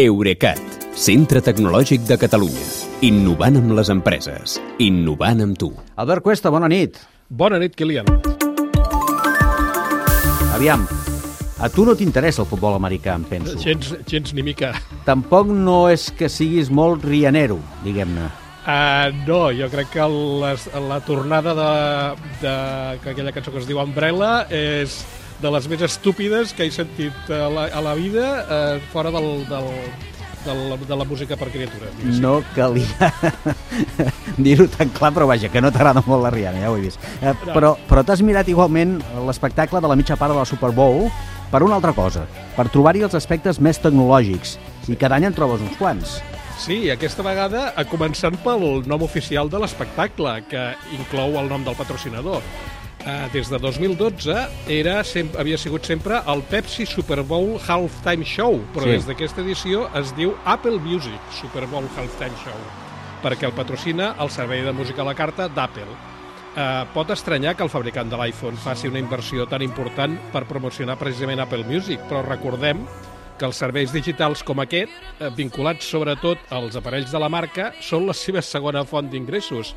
Eurecat, centre tecnològic de Catalunya. Innovant amb les empreses. Innovant amb tu. Albert Cuesta, bona nit. Bona nit, Kilian. Aviam, a tu no t'interessa el futbol americà, em penso. Gens, gens ni mica. Tampoc no és que siguis molt rianero, diguem-ne. Uh, no, jo crec que les, la tornada de, de que aquella cançó que es diu Umbrella és de les més estúpides que he sentit a la, a la vida uh, fora del, del, de la, de la música per diguéssim. No calia dir-ho tan clar, però vaja, que no t'agrada molt la Rihanna, ja ho he vist. Eh, però però t'has mirat igualment l'espectacle de la mitja part de la Super Bowl per una altra cosa, per trobar-hi els aspectes més tecnològics, i cada any en trobes uns quants. Sí, aquesta vegada a començant pel nom oficial de l'espectacle, que inclou el nom del patrocinador. Uh, des de 2012 era, sem havia sigut sempre el Pepsi Super Bowl Halftime Show, però Sí. des d'aquesta edició es diu Apple Music Super Bowl Halftime Show, perquè el patrocina el servei de música a la carta d'Apple. Uh, pot estranyar que el fabricant de l'iPhone faci una inversió tan important per promocionar precisament Apple Music, però recordem que els serveis digitals com aquest, eh, vinculats sobretot als aparells de la marca, són la seva segona font d'ingressos.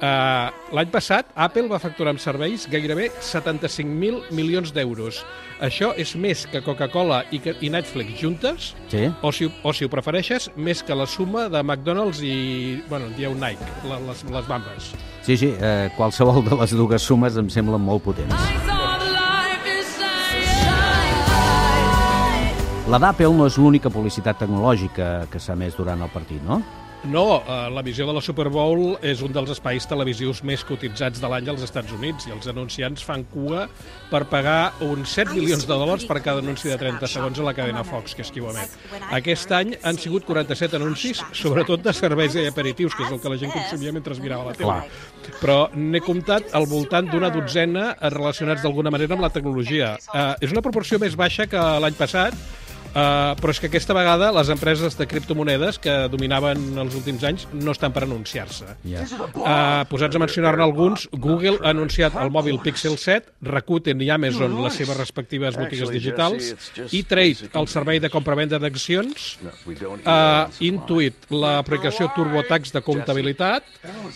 Eh, L'any passat, Apple va facturar amb serveis gairebé 75.000 milions d'euros. Això és més que Coca-Cola i, que- i Netflix juntes, Sí? o si, o si ho prefereixes, més que la suma de McDonald's i, bueno, dieu Nike, la, les, les bambes. Sí, sí, eh, qualsevol de les dues sumes em semblen molt potents. La d'Apple no és l'única publicitat tecnològica que s'ha més durant el partit, no? No, eh, la visió de la Super Bowl és un dels espais televisius més cotitzats de l'any als Estats Units i els anunciants fan cua per pagar uns 7 milions de dòlars per cada anunci de 30 segons a la cadena Fox, que és qui ho emet. Aquest any han sigut 47 anuncis, sobretot de serveis i aperitius, que és el que la gent consumia mentre mirava la tele. Clar. Però n'he comptat al voltant d'una dotzena eh, relacionats d'alguna manera amb la tecnologia. Eh, és una proporció més baixa que l'any passat, Uh, però és que aquesta vegada les empreses de criptomonedes que dominaven els últims anys no estan per anunciar-se. Ja. Uh, posats a mencionar-ne alguns, Google ha anunciat el mòbil Pixel 7, Rakuten i Amazon les seves respectives botigues digitals, i Trade, el servei de compra-venda d'accions, uh, Intuit, l'aplicació TurboTax de comptabilitat,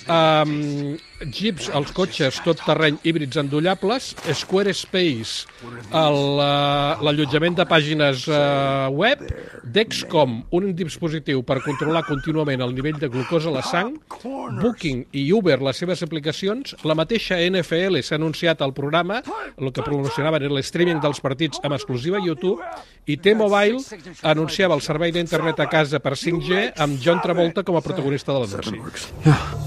um, Jeeps, els cotxes tot terreny híbrids endollables, Squarespace, uh, l'allotjament de pàgines uh, web, Dexcom, un dispositiu per controlar contínuament el nivell de glucosa a la sang, Booking i Uber, les seves aplicacions, la mateixa NFL s'ha anunciat al programa, el que promocionaven era l'streaming dels partits amb exclusiva a YouTube, i T-Mobile anunciava el servei d'internet a casa per 5G amb John Travolta com a protagonista de l'anunci.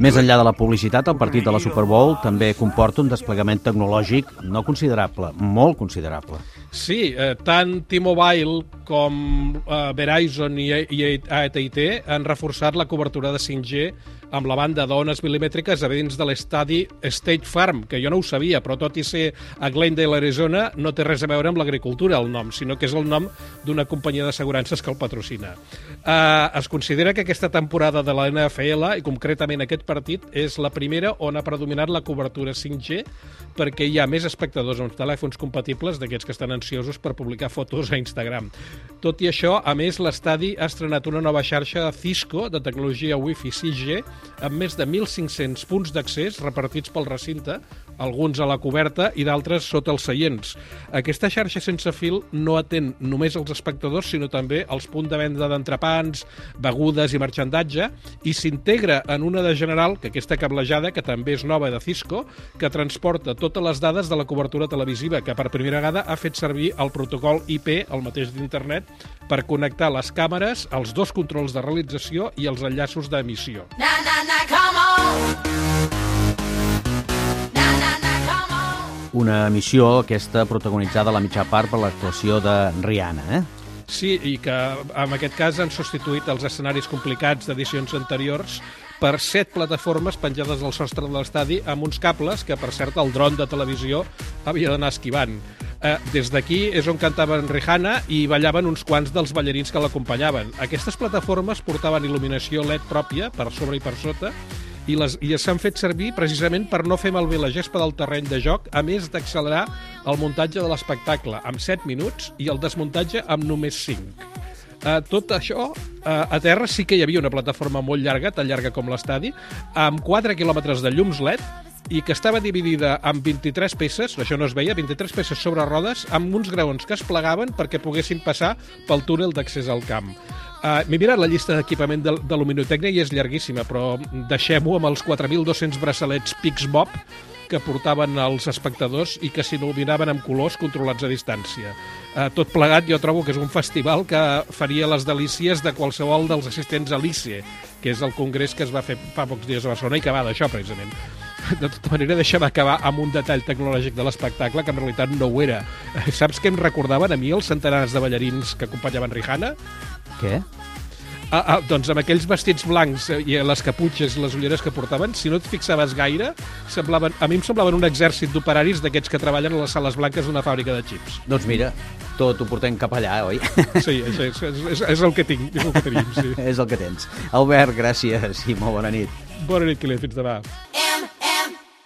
Més enllà de la publicitat, el partit de la Super Bowl també comporta un desplegament tecnològic no considerable, molt considerable. Sí, eh, tant T-Mobile com eh, Verizon i, i AT&T han reforçat la cobertura de 5G amb la banda d'ones milimètriques a dins de l'estadi State Farm, que jo no ho sabia, però tot i ser a Glendale, Arizona, no té res a veure amb l'agricultura, el nom, sinó que és el nom d'una companyia d'assegurances que el patrocina. Eh, es considera que aquesta temporada de la NFL, i concretament aquest partit, és la primera on ha predominat la cobertura 5G, perquè hi ha més espectadors amb telèfons compatibles d'aquests que estan ansiosos per publicar fotos a Instagram. Tot i això, a més, l'estadi ha estrenat una nova xarxa Cisco de tecnologia Wi-Fi 6G amb més de 1.500 punts d'accés repartits pel recinte, alguns a la coberta i d'altres sota els seients. Aquesta xarxa sense fil no atén només els espectadors, sinó també els punts de venda d'entrepans, begudes i marxandatge, i s'integra en una de general, que aquesta cablejada, que també és nova de Cisco, que transporta totes les dades de la cobertura televisiva, que per primera vegada ha fet servir el protocol IP, el mateix d'internet, per connectar les càmeres, els dos controls de realització i els enllaços d'emissió. Na na na, come on. Una missió aquesta protagonitzada a la mitja part per l'actuació de Rihanna, eh? Sí, i que en aquest cas han substituït els escenaris complicats d'edicions anteriors per set plataformes penjades al sostre de l'estadi amb uns cables que, per cert, el dron de televisió havia d'anar esquivant. Eh, des d'aquí és on cantaven Rihanna i ballaven uns quants dels ballarins que l'acompanyaven. Aquestes plataformes portaven il·luminació LED pròpia per sobre i per sota i, les, i s'han fet servir precisament per no fer malbé la gespa del terreny de joc, a més d'accelerar el muntatge de l'espectacle amb 7 minuts i el desmuntatge amb només 5. Uh, tot això, uh, a terra sí que hi havia una plataforma molt llarga, tan llarga com l'estadi, amb 4 quilòmetres de llums LED i que estava dividida en 23 peces, això no es veia, 23 peces sobre rodes, amb uns graons que es plegaven perquè poguessin passar pel túnel d'accés al camp. Uh, M'he mirat la llista d'equipament de, de luminotècnia i és llarguíssima, però deixem-ho amb els 4.200 braçalets Pixbob que portaven els espectadors i que s'il·luminaven amb colors controlats a distància. Eh, tot plegat jo trobo que és un festival que faria les delícies de qualsevol dels assistents a l'ICE, que és el congrés que es va fer fa pocs dies a Barcelona i que va d'això, precisament. De tota manera, deixa'm acabar amb un detall tecnològic de l'espectacle que en realitat no ho era. Eh, Saps què em recordaven a mi els centenars de ballarins que acompanyaven Rihanna? Què? Ah, ah, doncs amb aquells vestits blancs eh, i les caputxes i les ulleres que portaven, si no et fixaves gaire, semblaven, a mi em semblaven un exèrcit d'operaris d'aquests que treballen a les sales blanques d'una fàbrica de xips. Doncs mira, tot ho portem cap allà, oi? Sí, això és, és, és, és el que tinc, és el que tenim, sí. és el que tens. Albert, gràcies i molt bona nit. Bona nit, Kile, fins demà.